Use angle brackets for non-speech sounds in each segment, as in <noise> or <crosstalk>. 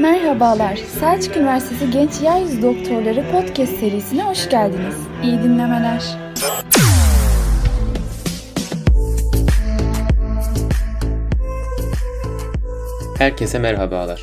Merhabalar, Selçuk Üniversitesi Genç Yeryüzü Doktorları Podcast serisine hoş geldiniz. İyi dinlemeler. Herkese merhabalar.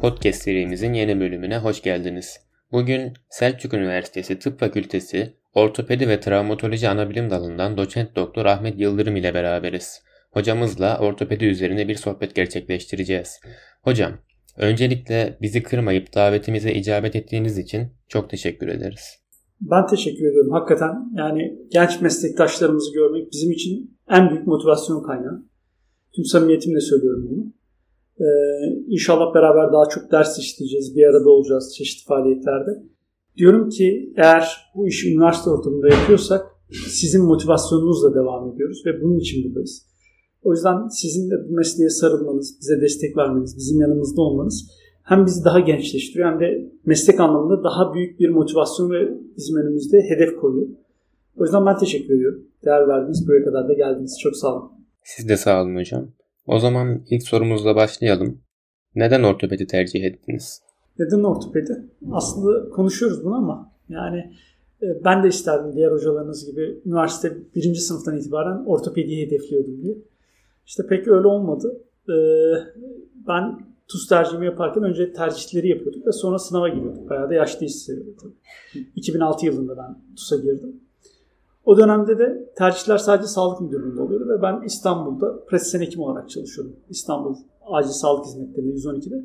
Podcast serimizin yeni bölümüne hoş geldiniz. Bugün Selçuk Üniversitesi Tıp Fakültesi Ortopedi ve Travmatoloji Anabilim Dalı'ndan doçent doktor Ahmet Yıldırım ile beraberiz. Hocamızla ortopedi üzerine bir sohbet gerçekleştireceğiz. Hocam, öncelikle bizi kırmayıp davetimize icabet ettiğiniz için çok teşekkür ederiz. Ben teşekkür ediyorum. Hakikaten yani genç meslektaşlarımızı görmek bizim için en büyük motivasyon kaynağı. Tüm samimiyetimle söylüyorum bunu. Ee, inşallah beraber daha çok ders işleyeceğiz, bir arada olacağız çeşitli faaliyetlerde. Diyorum ki eğer bu işi üniversite ortamında yapıyorsak sizin motivasyonunuzla devam ediyoruz ve bunun için buradayız. O yüzden sizin de bu mesleğe sarılmanız, bize destek vermeniz, bizim yanımızda olmanız hem bizi daha gençleştiriyor hem de meslek anlamında daha büyük bir motivasyon ve bizim önümüzde hedef koyuyor. O yüzden ben teşekkür ediyorum. Değer verdiniz, buraya kadar da geldiniz. Çok sağ olun. Siz de sağ olun hocam. O zaman ilk sorumuzla başlayalım. Neden ortopedi tercih ettiniz? Neden ortopedi? Aslında konuşuyoruz bunu ama yani e, ben de isterdim diğer hocalarınız gibi üniversite birinci sınıftan itibaren ortopediyi hedefliyordum diye. İşte pek öyle olmadı. E, ben TUS tercihimi yaparken önce tercihleri yapıyorduk ve sonra sınava giriyorduk. Bayağı da yaşlı hissediyordum. 2006 yılında ben TUS'a girdim. O dönemde de tercihler sadece sağlık müdürlüğünde oluyordu ve ben İstanbul'da pratisyen hekim olarak çalışıyordum. İstanbul Acil Sağlık Hizmetleri'nde 112'de.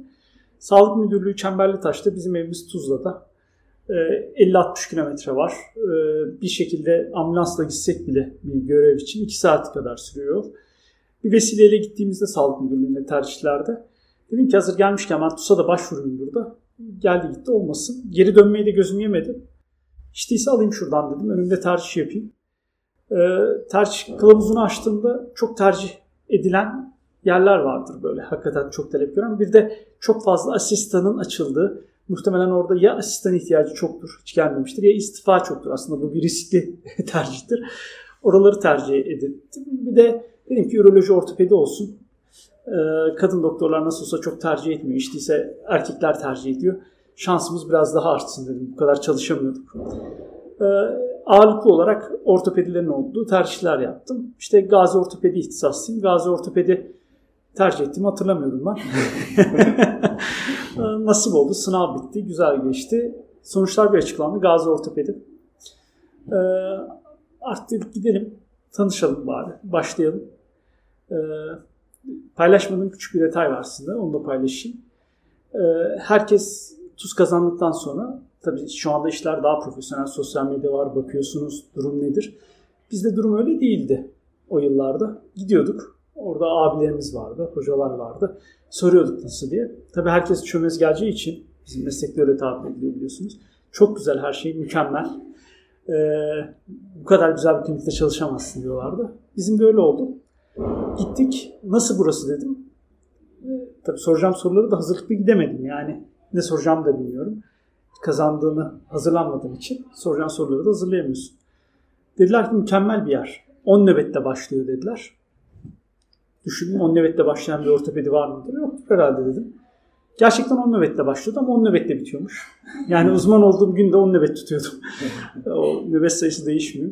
Sağlık Müdürlüğü Çemberli Taş'ta bizim evimiz Tuzla'da. 50-60 kilometre var. Bir şekilde ambulansla gitsek bile bir görev için 2 saat kadar sürüyor. Bir vesileyle gittiğimizde Sağlık Müdürlüğü'nde tercihlerde dedim ki hazır gelmişken ben TUS'a da başvurayım burada. Geldi gitti olmasın. Geri dönmeyi de gözüm yemedi. İşte ise alayım şuradan dedim. Önümde tercih yapayım. Ee, tercih kılavuzunu açtığımda çok tercih edilen yerler vardır böyle. Hakikaten çok talep gören. Bir de çok fazla asistanın açıldığı. Muhtemelen orada ya asistan ihtiyacı çoktur, hiç gelmemiştir ya istifa çoktur. Aslında bu bir riskli <laughs> tercihtir. Oraları tercih edildim. Bir de dedim ki üroloji ortopedi olsun. Ee, kadın doktorlar nasıl olsa çok tercih etmiyor. İşte ise erkekler tercih ediyor. Şansımız biraz daha artsın dedim. Bu kadar çalışamıyorduk. Ee, ağırlıklı olarak ortopedilerin olduğu tercihler yaptım. İşte gazi ortopedi ihtisaslıyım. Gazi ortopedi tercih ettiğimi hatırlamıyorum ben. <laughs> Nasip oldu. Sınav bitti. Güzel geçti. Sonuçlar bir açıklandı. Gazi ortopedi. Ee, artık gidelim. Tanışalım bari. Başlayalım. Ee, paylaşmadığım küçük bir detay var size. Onu da paylaşayım. Ee, herkes tuz kazandıktan sonra tabii şu anda işler daha profesyonel. Sosyal medya var. Bakıyorsunuz durum nedir. Bizde durum öyle değildi o yıllarda. Gidiyorduk. Orada abilerimiz vardı, hocalar vardı. Soruyorduk nasıl diye. Tabii herkes çömez geleceği için bizim meslekte öyle tabir ediliyor biliyorsunuz. Çok güzel her şey, mükemmel. Ee, bu kadar güzel bir klinikte çalışamazsın diyorlardı. Bizim de öyle oldu. Gittik. Nasıl burası dedim. Ee, tabii soracağım soruları da hazırlıklı gidemedim. Yani ne soracağımı da bilmiyorum. Kazandığını hazırlanmadığım için soracağım soruları da hazırlayamıyorsun. Dediler ki mükemmel bir yer. 10 nöbette başlıyor dediler. Düşündüm 10 nöbette başlayan bir ortopedi var mıdır? Yok herhalde dedim. Gerçekten 10 nöbette başlıyordu ama 10 nöbette bitiyormuş. Yani uzman olduğum günde 10 nöbet tutuyordum. <laughs> o nöbet sayısı değişmiyor.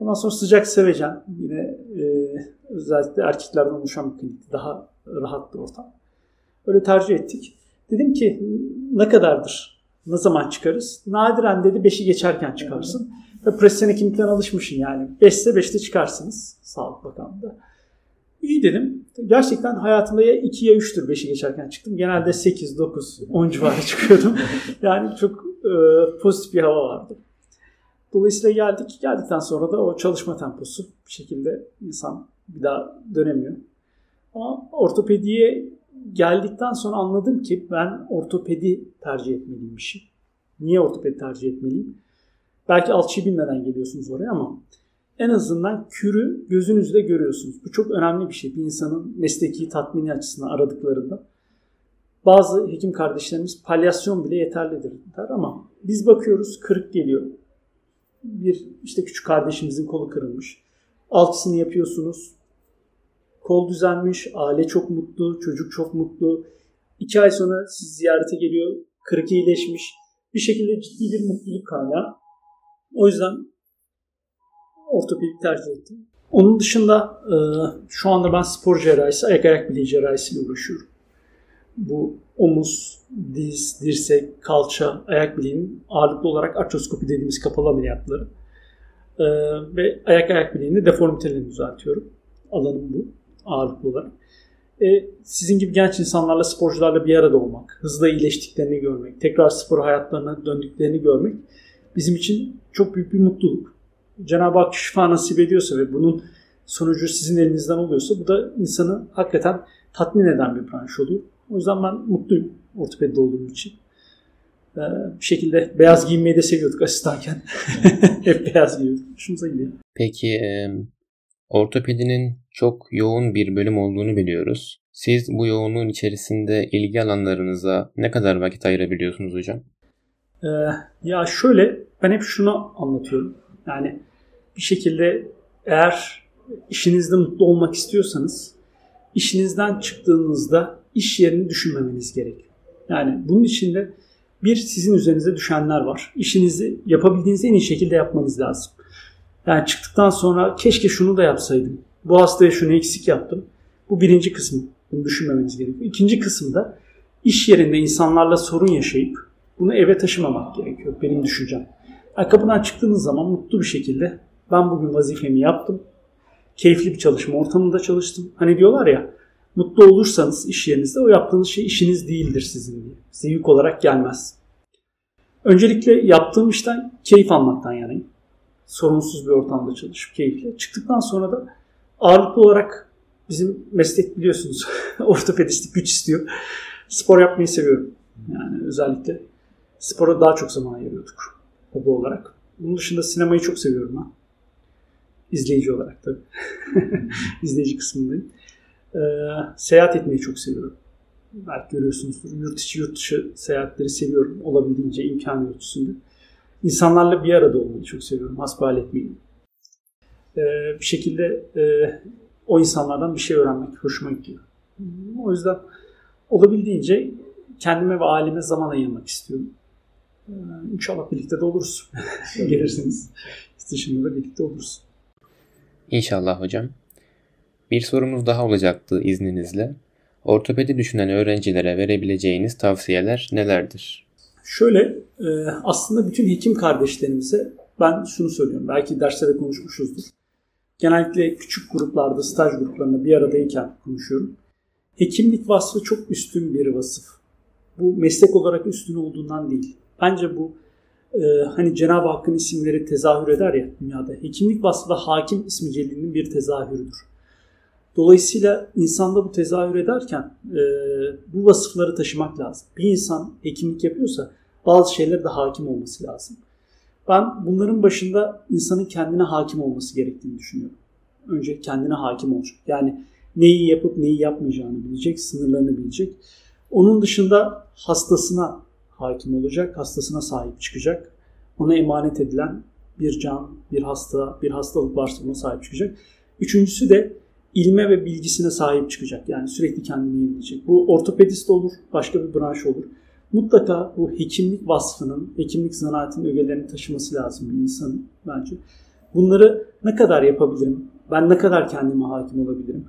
Ondan sonra sıcak sevecen. Yine e, özellikle erkeklerden oluşan bir klinikti. Daha rahattı ortam. Öyle tercih ettik. Dedim ki ne kadardır? Ne zaman çıkarız? Nadiren dedi 5'i geçerken çıkarsın. Ve presene kimlikten alışmışsın yani. 5 ise 5'te çıkarsınız. Sağlık Bakanlığı'nda. İyi dedim. Gerçekten hayatımda ya 2 ya 3'tür 5'i geçerken çıktım. Genelde 8, 9, 10 civarı çıkıyordum. <laughs> yani çok e, pozitif bir hava vardı. Dolayısıyla geldik. Geldikten sonra da o çalışma temposu bir şekilde insan bir daha dönemiyor. Ama ortopediye geldikten sonra anladım ki ben ortopedi tercih etmeliymişim. Niye ortopedi tercih etmeliyim? Belki alçıyı bilmeden geliyorsunuz oraya ama en azından kürü gözünüzde görüyorsunuz. Bu çok önemli bir şey bir insanın mesleki tatmini açısından aradıklarında. Bazı hekim kardeşlerimiz palyasyon bile yeterlidir der ama biz bakıyoruz kırık geliyor. bir işte küçük kardeşinizin kolu kırılmış. Altısını yapıyorsunuz. Kol düzelmiş, aile çok mutlu, çocuk çok mutlu. İki ay sonra siz ziyarete geliyor, kırık iyileşmiş. Bir şekilde ciddi bir mutluluk kaynağı. O yüzden ortopedik tercih ettim. Onun dışında e, şu anda ben spor cerrahisi, ayak ayak bileği cerrahisiyle uğraşıyorum. Bu omuz, diz, dirsek, kalça, ayak bileğinin ağırlıklı olarak artroskopi dediğimiz kapalı ameliyatları. E, ve ayak ayak bileğinde deformitelerini düzeltiyorum. Alanım bu ağırlıklı olarak. E, sizin gibi genç insanlarla, sporcularla bir arada olmak, hızla iyileştiklerini görmek, tekrar spor hayatlarına döndüklerini görmek bizim için çok büyük bir mutluluk. Cenab-ı Hak şifa nasip ediyorsa ve bunun sonucu sizin elinizden oluyorsa bu da insanı hakikaten tatmin eden bir branş oluyor. O yüzden ben mutluyum ortopedide olduğum için. Ee, bir şekilde beyaz giyinmeyi de seviyorduk asistanken. <laughs> Hep beyaz giyiyorduk. Hoşumuza gidiyor. Peki ortopedinin çok yoğun bir bölüm olduğunu biliyoruz. Siz bu yoğunluğun içerisinde ilgi alanlarınıza ne kadar vakit ayırabiliyorsunuz hocam? Ee, ya şöyle ben hep şunu anlatıyorum. Yani bir şekilde eğer işinizde mutlu olmak istiyorsanız işinizden çıktığınızda iş yerini düşünmemeniz gerekiyor. Yani bunun içinde bir sizin üzerinize düşenler var. İşinizi yapabildiğiniz en iyi şekilde yapmanız lazım. Yani çıktıktan sonra keşke şunu da yapsaydım. Bu hastaya şunu eksik yaptım. Bu birinci kısmı. Bunu düşünmemeniz gerekiyor. İkinci kısımda iş yerinde insanlarla sorun yaşayıp bunu eve taşımamak gerekiyor. Benim düşüncem. Kapıdan çıktığınız zaman mutlu bir şekilde ben bugün vazifemi yaptım. Keyifli bir çalışma ortamında çalıştım. Hani diyorlar ya mutlu olursanız iş yerinizde o yaptığınız şey işiniz değildir sizin diye. Size yük olarak gelmez. Öncelikle yaptığım işten keyif almaktan yanayım. Sorunsuz bir ortamda çalışıp keyifli. Çıktıktan sonra da ağırlıklı olarak bizim meslek biliyorsunuz <laughs> ortopedistlik güç istiyor. Spor yapmayı seviyorum. Yani özellikle spora daha çok zaman ayırıyorduk hobi olarak. Bunun dışında sinemayı çok seviyorum ben. İzleyici olarak tabii. <laughs> İzleyici kısmındayım. Ee, seyahat etmeyi çok seviyorum. Belki görüyorsunuzdur. Yurt içi yurt dışı seyahatleri seviyorum. Olabildiğince imkan ölçüsünde. İnsanlarla bir arada olmayı çok seviyorum. Hasbihal etmeyi. Ee, bir şekilde e, o insanlardan bir şey öğrenmek hoşuma gidiyor. O yüzden olabildiğince kendime ve aileme zaman ayırmak istiyorum. Ee, inşallah birlikte de oluruz. <laughs> Gelirsiniz. Dışında da birlikte oluruz. İnşallah hocam. Bir sorumuz daha olacaktı izninizle. Ortopedi düşünen öğrencilere verebileceğiniz tavsiyeler nelerdir? Şöyle e, aslında bütün hekim kardeşlerimize ben şunu söylüyorum. Belki derste de konuşmuşuzdur. Genellikle küçük gruplarda, staj gruplarında bir aradayken konuşuyorum. Hekimlik vasfı çok üstün bir vasıf. Bu meslek olarak üstün olduğundan değil. Bence bu e, hani Cenab-ı Hakk'ın isimleri tezahür eder ya dünyada. Hekimlik vasfı da hakim ismi celilinin bir tezahürüdür. Dolayısıyla insanda bu tezahür ederken e, bu vasıfları taşımak lazım. Bir insan hekimlik yapıyorsa bazı şeylere de hakim olması lazım. Ben bunların başında insanın kendine hakim olması gerektiğini düşünüyorum. Önce kendine hakim olacak. Yani neyi yapıp neyi yapmayacağını bilecek, sınırlarını bilecek. Onun dışında hastasına hakim olacak, hastasına sahip çıkacak. Ona emanet edilen bir can, bir hasta, bir hastalık varsa ona sahip çıkacak. Üçüncüsü de ilme ve bilgisine sahip çıkacak. Yani sürekli kendini yenileyecek. Bu ortopedist olur, başka bir branş olur. Mutlaka bu hekimlik vasfının, hekimlik zanaatinin ögelerini taşıması lazım bir insanın bence. Bunları ne kadar yapabilirim? Ben ne kadar kendime hakim olabilirim?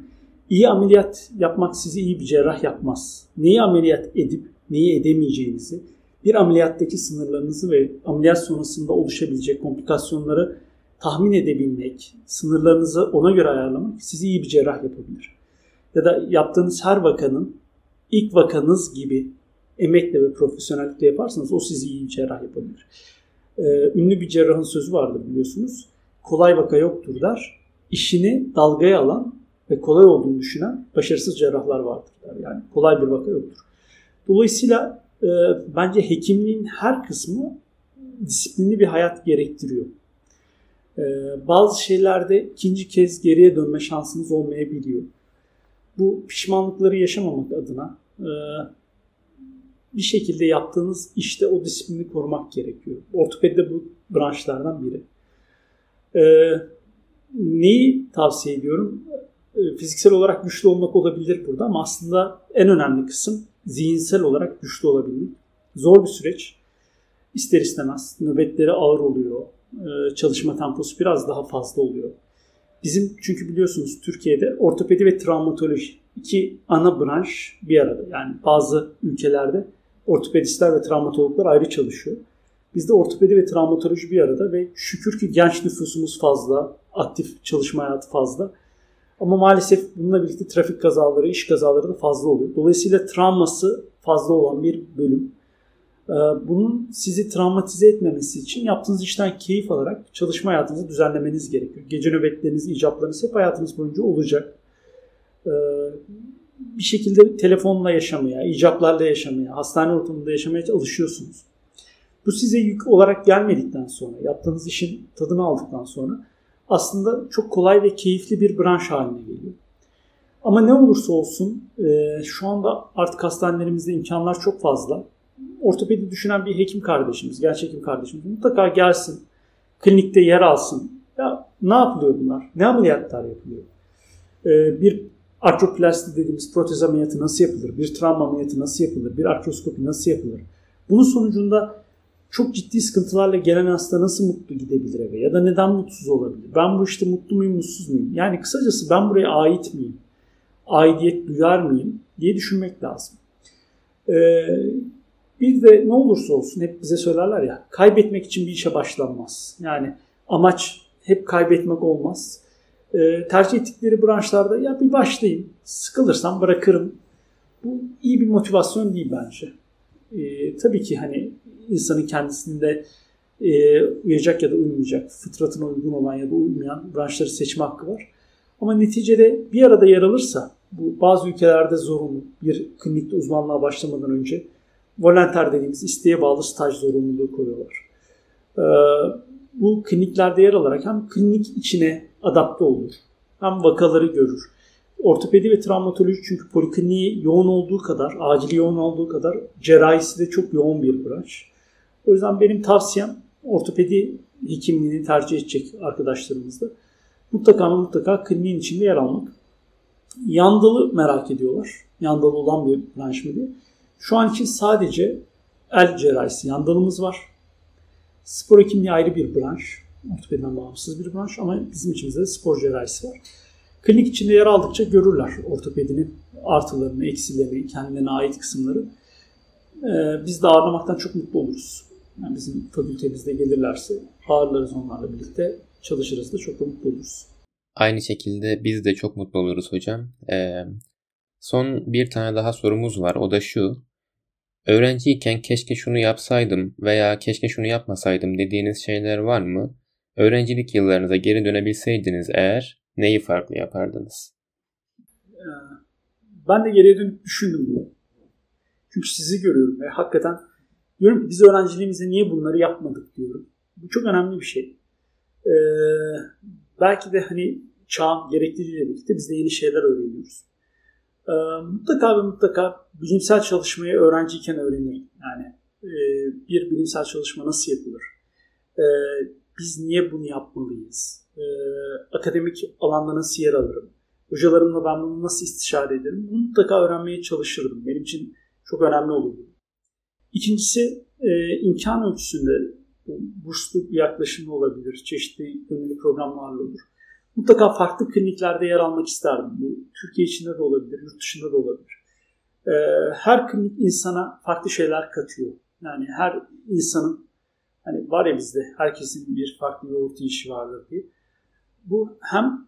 İyi ameliyat yapmak sizi iyi bir cerrah yapmaz. Neyi ameliyat edip neyi edemeyeceğinizi, bir ameliyattaki sınırlarınızı ve ameliyat sonrasında oluşabilecek komplikasyonları tahmin edebilmek, sınırlarınızı ona göre ayarlamak sizi iyi bir cerrah yapabilir. Ya da yaptığınız her vakanın ilk vakanız gibi emekle ve profesyonellikle yaparsanız o sizi iyi bir cerrah yapabilir. Ee, ünlü bir cerrahın sözü vardır biliyorsunuz. Kolay vaka yoktur der. İşini dalgaya alan ve kolay olduğunu düşünen başarısız cerrahlar vardır der. Yani kolay bir vaka yoktur. Dolayısıyla e, bence hekimliğin her kısmı disiplinli bir hayat gerektiriyor. E, bazı şeylerde ikinci kez geriye dönme şansınız olmayabiliyor. Bu pişmanlıkları yaşamamak adına e, bir şekilde yaptığınız işte o disiplini korumak gerekiyor. Ortopedi de bu branşlardan biri. E, neyi tavsiye ediyorum? E, fiziksel olarak güçlü olmak olabilir burada ama aslında en önemli kısım zihinsel olarak güçlü olabilmek. Zor bir süreç. İster istemez nöbetleri ağır oluyor. E, çalışma temposu biraz daha fazla oluyor. Bizim çünkü biliyorsunuz Türkiye'de ortopedi ve travmatoloji iki ana branş bir arada. Yani bazı ülkelerde ortopedistler ve travmatologlar ayrı çalışıyor. Bizde ortopedi ve travmatoloji bir arada ve şükür ki genç nüfusumuz fazla, aktif çalışma hayatı fazla. Ama maalesef bununla birlikte trafik kazaları, iş kazaları da fazla oluyor. Dolayısıyla travması fazla olan bir bölüm. Ee, bunun sizi travmatize etmemesi için yaptığınız işten keyif alarak çalışma hayatınızı düzenlemeniz gerekiyor. Gece nöbetleriniz, icaplarınız hep hayatınız boyunca olacak. Ee, bir şekilde telefonla yaşamaya, icaplarla yaşamaya, hastane ortamında yaşamaya alışıyorsunuz. Bu size yük olarak gelmedikten sonra, yaptığınız işin tadını aldıktan sonra aslında çok kolay ve keyifli bir branş haline geliyor. Ama ne olursa olsun e, şu anda artık hastanelerimizde imkanlar çok fazla. Ortopedi düşünen bir hekim kardeşimiz, genç hekim kardeşimiz mutlaka gelsin, klinikte yer alsın. Ya ne yapılıyor bunlar? Ne ameliyatlar yapılıyor? E, bir artroplasti dediğimiz protez ameliyatı nasıl yapılır? Bir travma ameliyatı nasıl yapılır? Bir artroskopi nasıl yapılır? Bunun sonucunda çok ciddi sıkıntılarla gelen hasta nasıl mutlu gidebilir eve ya da neden mutsuz olabilir? Ben bu işte mutlu muyum, mutsuz muyum? Yani kısacası ben buraya ait miyim? Aidiyet duyar mıyım diye düşünmek lazım. Ee, bir de ne olursa olsun hep bize söylerler ya kaybetmek için bir işe başlanmaz. Yani amaç hep kaybetmek olmaz. Ee, tercih ettikleri branşlarda ya bir başlayayım, sıkılırsam bırakırım. Bu iyi bir motivasyon değil bence. Ee, tabii ki hani insanın kendisinde e, uyacak ya da uymayacak, fıtratına uygun olan ya da uymayan branşları seçme hakkı var. Ama neticede bir arada yer alırsa, bu bazı ülkelerde zorunlu bir klinikte uzmanlığa başlamadan önce volonter dediğimiz isteğe bağlı staj zorunluluğu koyuyorlar. Ee, bu kliniklerde yer alarak hem klinik içine adapte olur, hem vakaları görür. Ortopedi ve travmatoloji çünkü polikliniği yoğun olduğu kadar, acil yoğun olduğu kadar cerrahisi de çok yoğun bir branş. O yüzden benim tavsiyem ortopedi hekimliğini tercih edecek arkadaşlarımızda mutlaka mutlaka kliniğin içinde yer almak. Yandalı merak ediyorlar. Yandalı olan bir branş mı diye. Şu an için sadece el cerrahisi yandalımız var. Spor hekimliği ayrı bir branş. Ortopediden bağımsız bir branş ama bizim içimizde de spor cerrahisi var. Klinik içinde yer aldıkça görürler ortopedinin artılarını, eksilerini, kendilerine ait kısımları. Ee, biz de ağırlamaktan çok mutlu oluruz. Yani bizim fakültemizde gelirlerse ağırlarız onlarla birlikte çalışırız da çok da mutlu oluruz. Aynı şekilde biz de çok mutlu oluruz hocam. Ee, son bir tane daha sorumuz var. O da şu. Öğrenciyken keşke şunu yapsaydım veya keşke şunu yapmasaydım dediğiniz şeyler var mı? Öğrencilik yıllarınıza geri dönebilseydiniz eğer neyi farklı yapardınız? Ee, ben de geriye dönüp düşündüm bunu. Çünkü sizi görüyorum ve hakikaten Diyorum ki biz öğrenciliğimizde niye bunları yapmadık diyorum. Bu çok önemli bir şey. Ee, belki de hani çağın gerekliliğiyle birlikte biz de yeni şeyler öğreniyoruz. Ee, mutlaka ve mutlaka bilimsel çalışmayı öğrenciyken öğrenirim. Yani e, bir bilimsel çalışma nasıl yapılır? E, biz niye bunu yapmalıyız? E, akademik alanda nasıl yer alırım? Hocalarımla ben bunu nasıl istişare ederim? Bunu mutlaka öğrenmeye çalışırdım. Benim için çok önemli olurdu. İkincisi e, imkan ölçüsünde burslu bir yaklaşım olabilir. Çeşitli gönüllü programlarla olur. Mutlaka farklı kliniklerde yer almak isterdim. Bu Türkiye içinde de olabilir, yurt dışında da olabilir. E, her klinik insana farklı şeyler katıyor. Yani her insanın hani var ya bizde herkesin bir farklı yoğurt işi vardır diye. Bu hem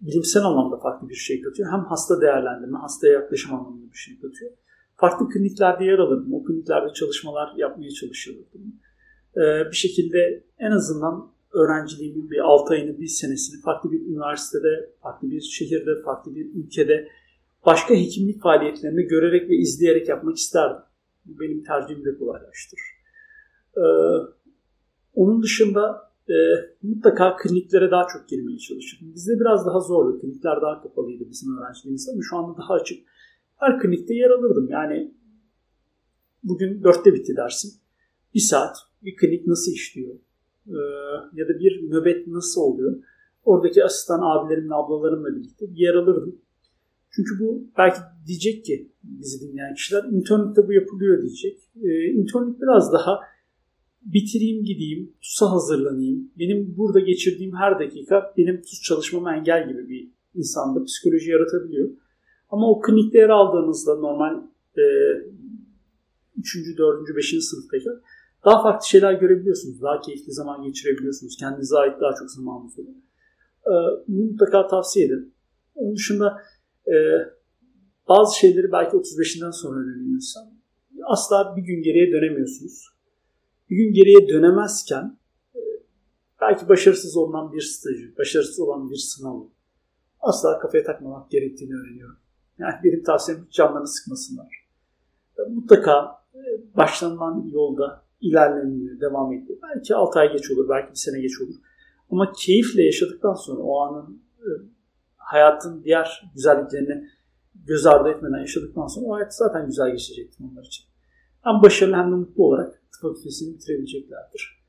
bilimsel anlamda farklı bir şey katıyor hem hasta değerlendirme, hastaya yaklaşım anlamında bir şey katıyor farklı kliniklerde yer alırdım. O kliniklerde çalışmalar yapmaya çalışırdım. Ee, bir şekilde en azından öğrenciliğimin bir 6 ayını, bir senesini farklı bir üniversitede, farklı bir şehirde, farklı bir ülkede başka hekimlik faaliyetlerini görerek ve izleyerek yapmak isterdim. Bu benim tercihimi de kolaylaştırır. Ee, onun dışında e, mutlaka kliniklere daha çok girmeye çalışırdım. Bizde biraz daha zordu. Klinikler daha kapalıydı bizim öğrenciliğimizde ama şu anda daha açık her klinikte yer alırdım. Yani bugün dörtte bitti dersin. Bir saat bir klinik nasıl işliyor? E, ya da bir nöbet nasıl oluyor? Oradaki asistan abilerimle ablalarımla birlikte yer alırdım. Çünkü bu belki diyecek ki bizi dinleyen kişiler internette bu yapılıyor diyecek. E, internet biraz daha bitireyim gideyim, TUS'a hazırlanayım. Benim burada geçirdiğim her dakika benim TUS çalışmama engel gibi bir insanda psikoloji yaratabiliyor. Ama o klinikte yer aldığınızda normal e, 3. 4. 5. sınıftayken daha farklı şeyler görebiliyorsunuz. Daha keyifli zaman geçirebiliyorsunuz. Kendinize ait daha çok zamanınız oluyor. Ee, bunu mutlaka tavsiye edin. Onun dışında e, bazı şeyleri belki 35'inden sonra öğreniyorsan asla bir gün geriye dönemiyorsunuz. Bir gün geriye dönemezken e, belki başarısız olan bir stajı, başarısız olan bir sınavı asla kafaya takmamak gerektiğini öğreniyorum. Yani benim tavsiyem canlarını sıkmasınlar. Mutlaka e, başlanılan yolda ilerleniyor, devam ediyor. Belki 6 ay geç olur, belki bir sene geç olur. Ama keyifle yaşadıktan sonra o anın e, hayatın diğer güzelliklerini göz ardı etmeden yaşadıktan sonra o hayat zaten güzel geçecektir onlar için. Hem başarılı hem de mutlu olarak tıp fakültesini bitirebileceklerdir.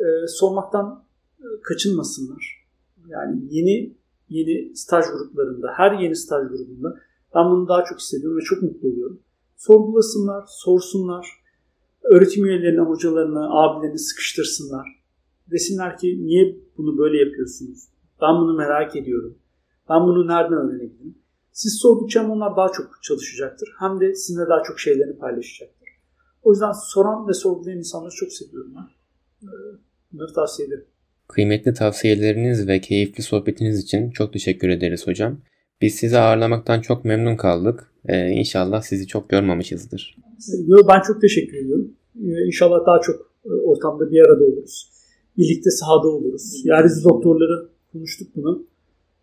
Ee, sormaktan e, kaçınmasınlar. Yani yeni yeni staj gruplarında, her yeni staj grubunda ben bunu daha çok hissediyorum ve çok mutlu oluyorum. Sorgulasınlar, sorsunlar. Öğretim üyelerine, hocalarına, abilerini sıkıştırsınlar. Desinler ki niye bunu böyle yapıyorsunuz? Ben bunu merak ediyorum. Ben bunu nereden öğrenebilirim? Siz sordukça hem onlar daha çok çalışacaktır. Hem de sizinle daha çok şeylerini paylaşacaktır. O yüzden soran ve sorgulayan insanları çok seviyorum ben. Ee, bunları tavsiye ederim. Kıymetli tavsiyeleriniz ve keyifli sohbetiniz için çok teşekkür ederiz hocam. Biz sizi ağırlamaktan çok memnun kaldık. Ee, inşallah sizi çok görmemişizdir. Ben çok teşekkür ediyorum. Ee, inşallah daha çok e, ortamda bir arada oluruz. Birlikte sahada oluruz. Yeryüzü doktorları konuştuk bunu.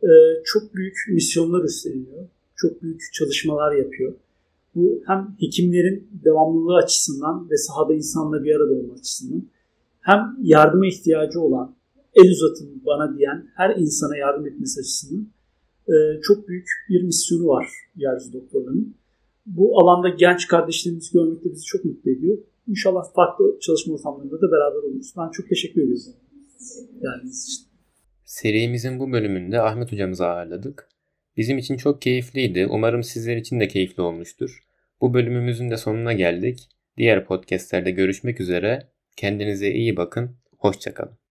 Ee, çok büyük misyonlar üstleniyor. Çok büyük çalışmalar yapıyor. Bu hem hekimlerin devamlılığı açısından ve sahada insanla bir arada olma açısından hem yardıma ihtiyacı olan, el uzatın bana diyen her insana yardım etmesi açısından e, çok büyük bir misyonu var yeryüzü doktorlarının. Bu alanda genç kardeşlerimizi görmek de bizi çok mutlu ediyor. İnşallah farklı çalışma ortamlarında da beraber oluruz. Ben çok teşekkür ediyorum. Yani işte. Serimizin bu bölümünde Ahmet hocamızı ağırladık. Bizim için çok keyifliydi. Umarım sizler için de keyifli olmuştur. Bu bölümümüzün de sonuna geldik. Diğer podcastlerde görüşmek üzere. Kendinize iyi bakın. Hoşçakalın.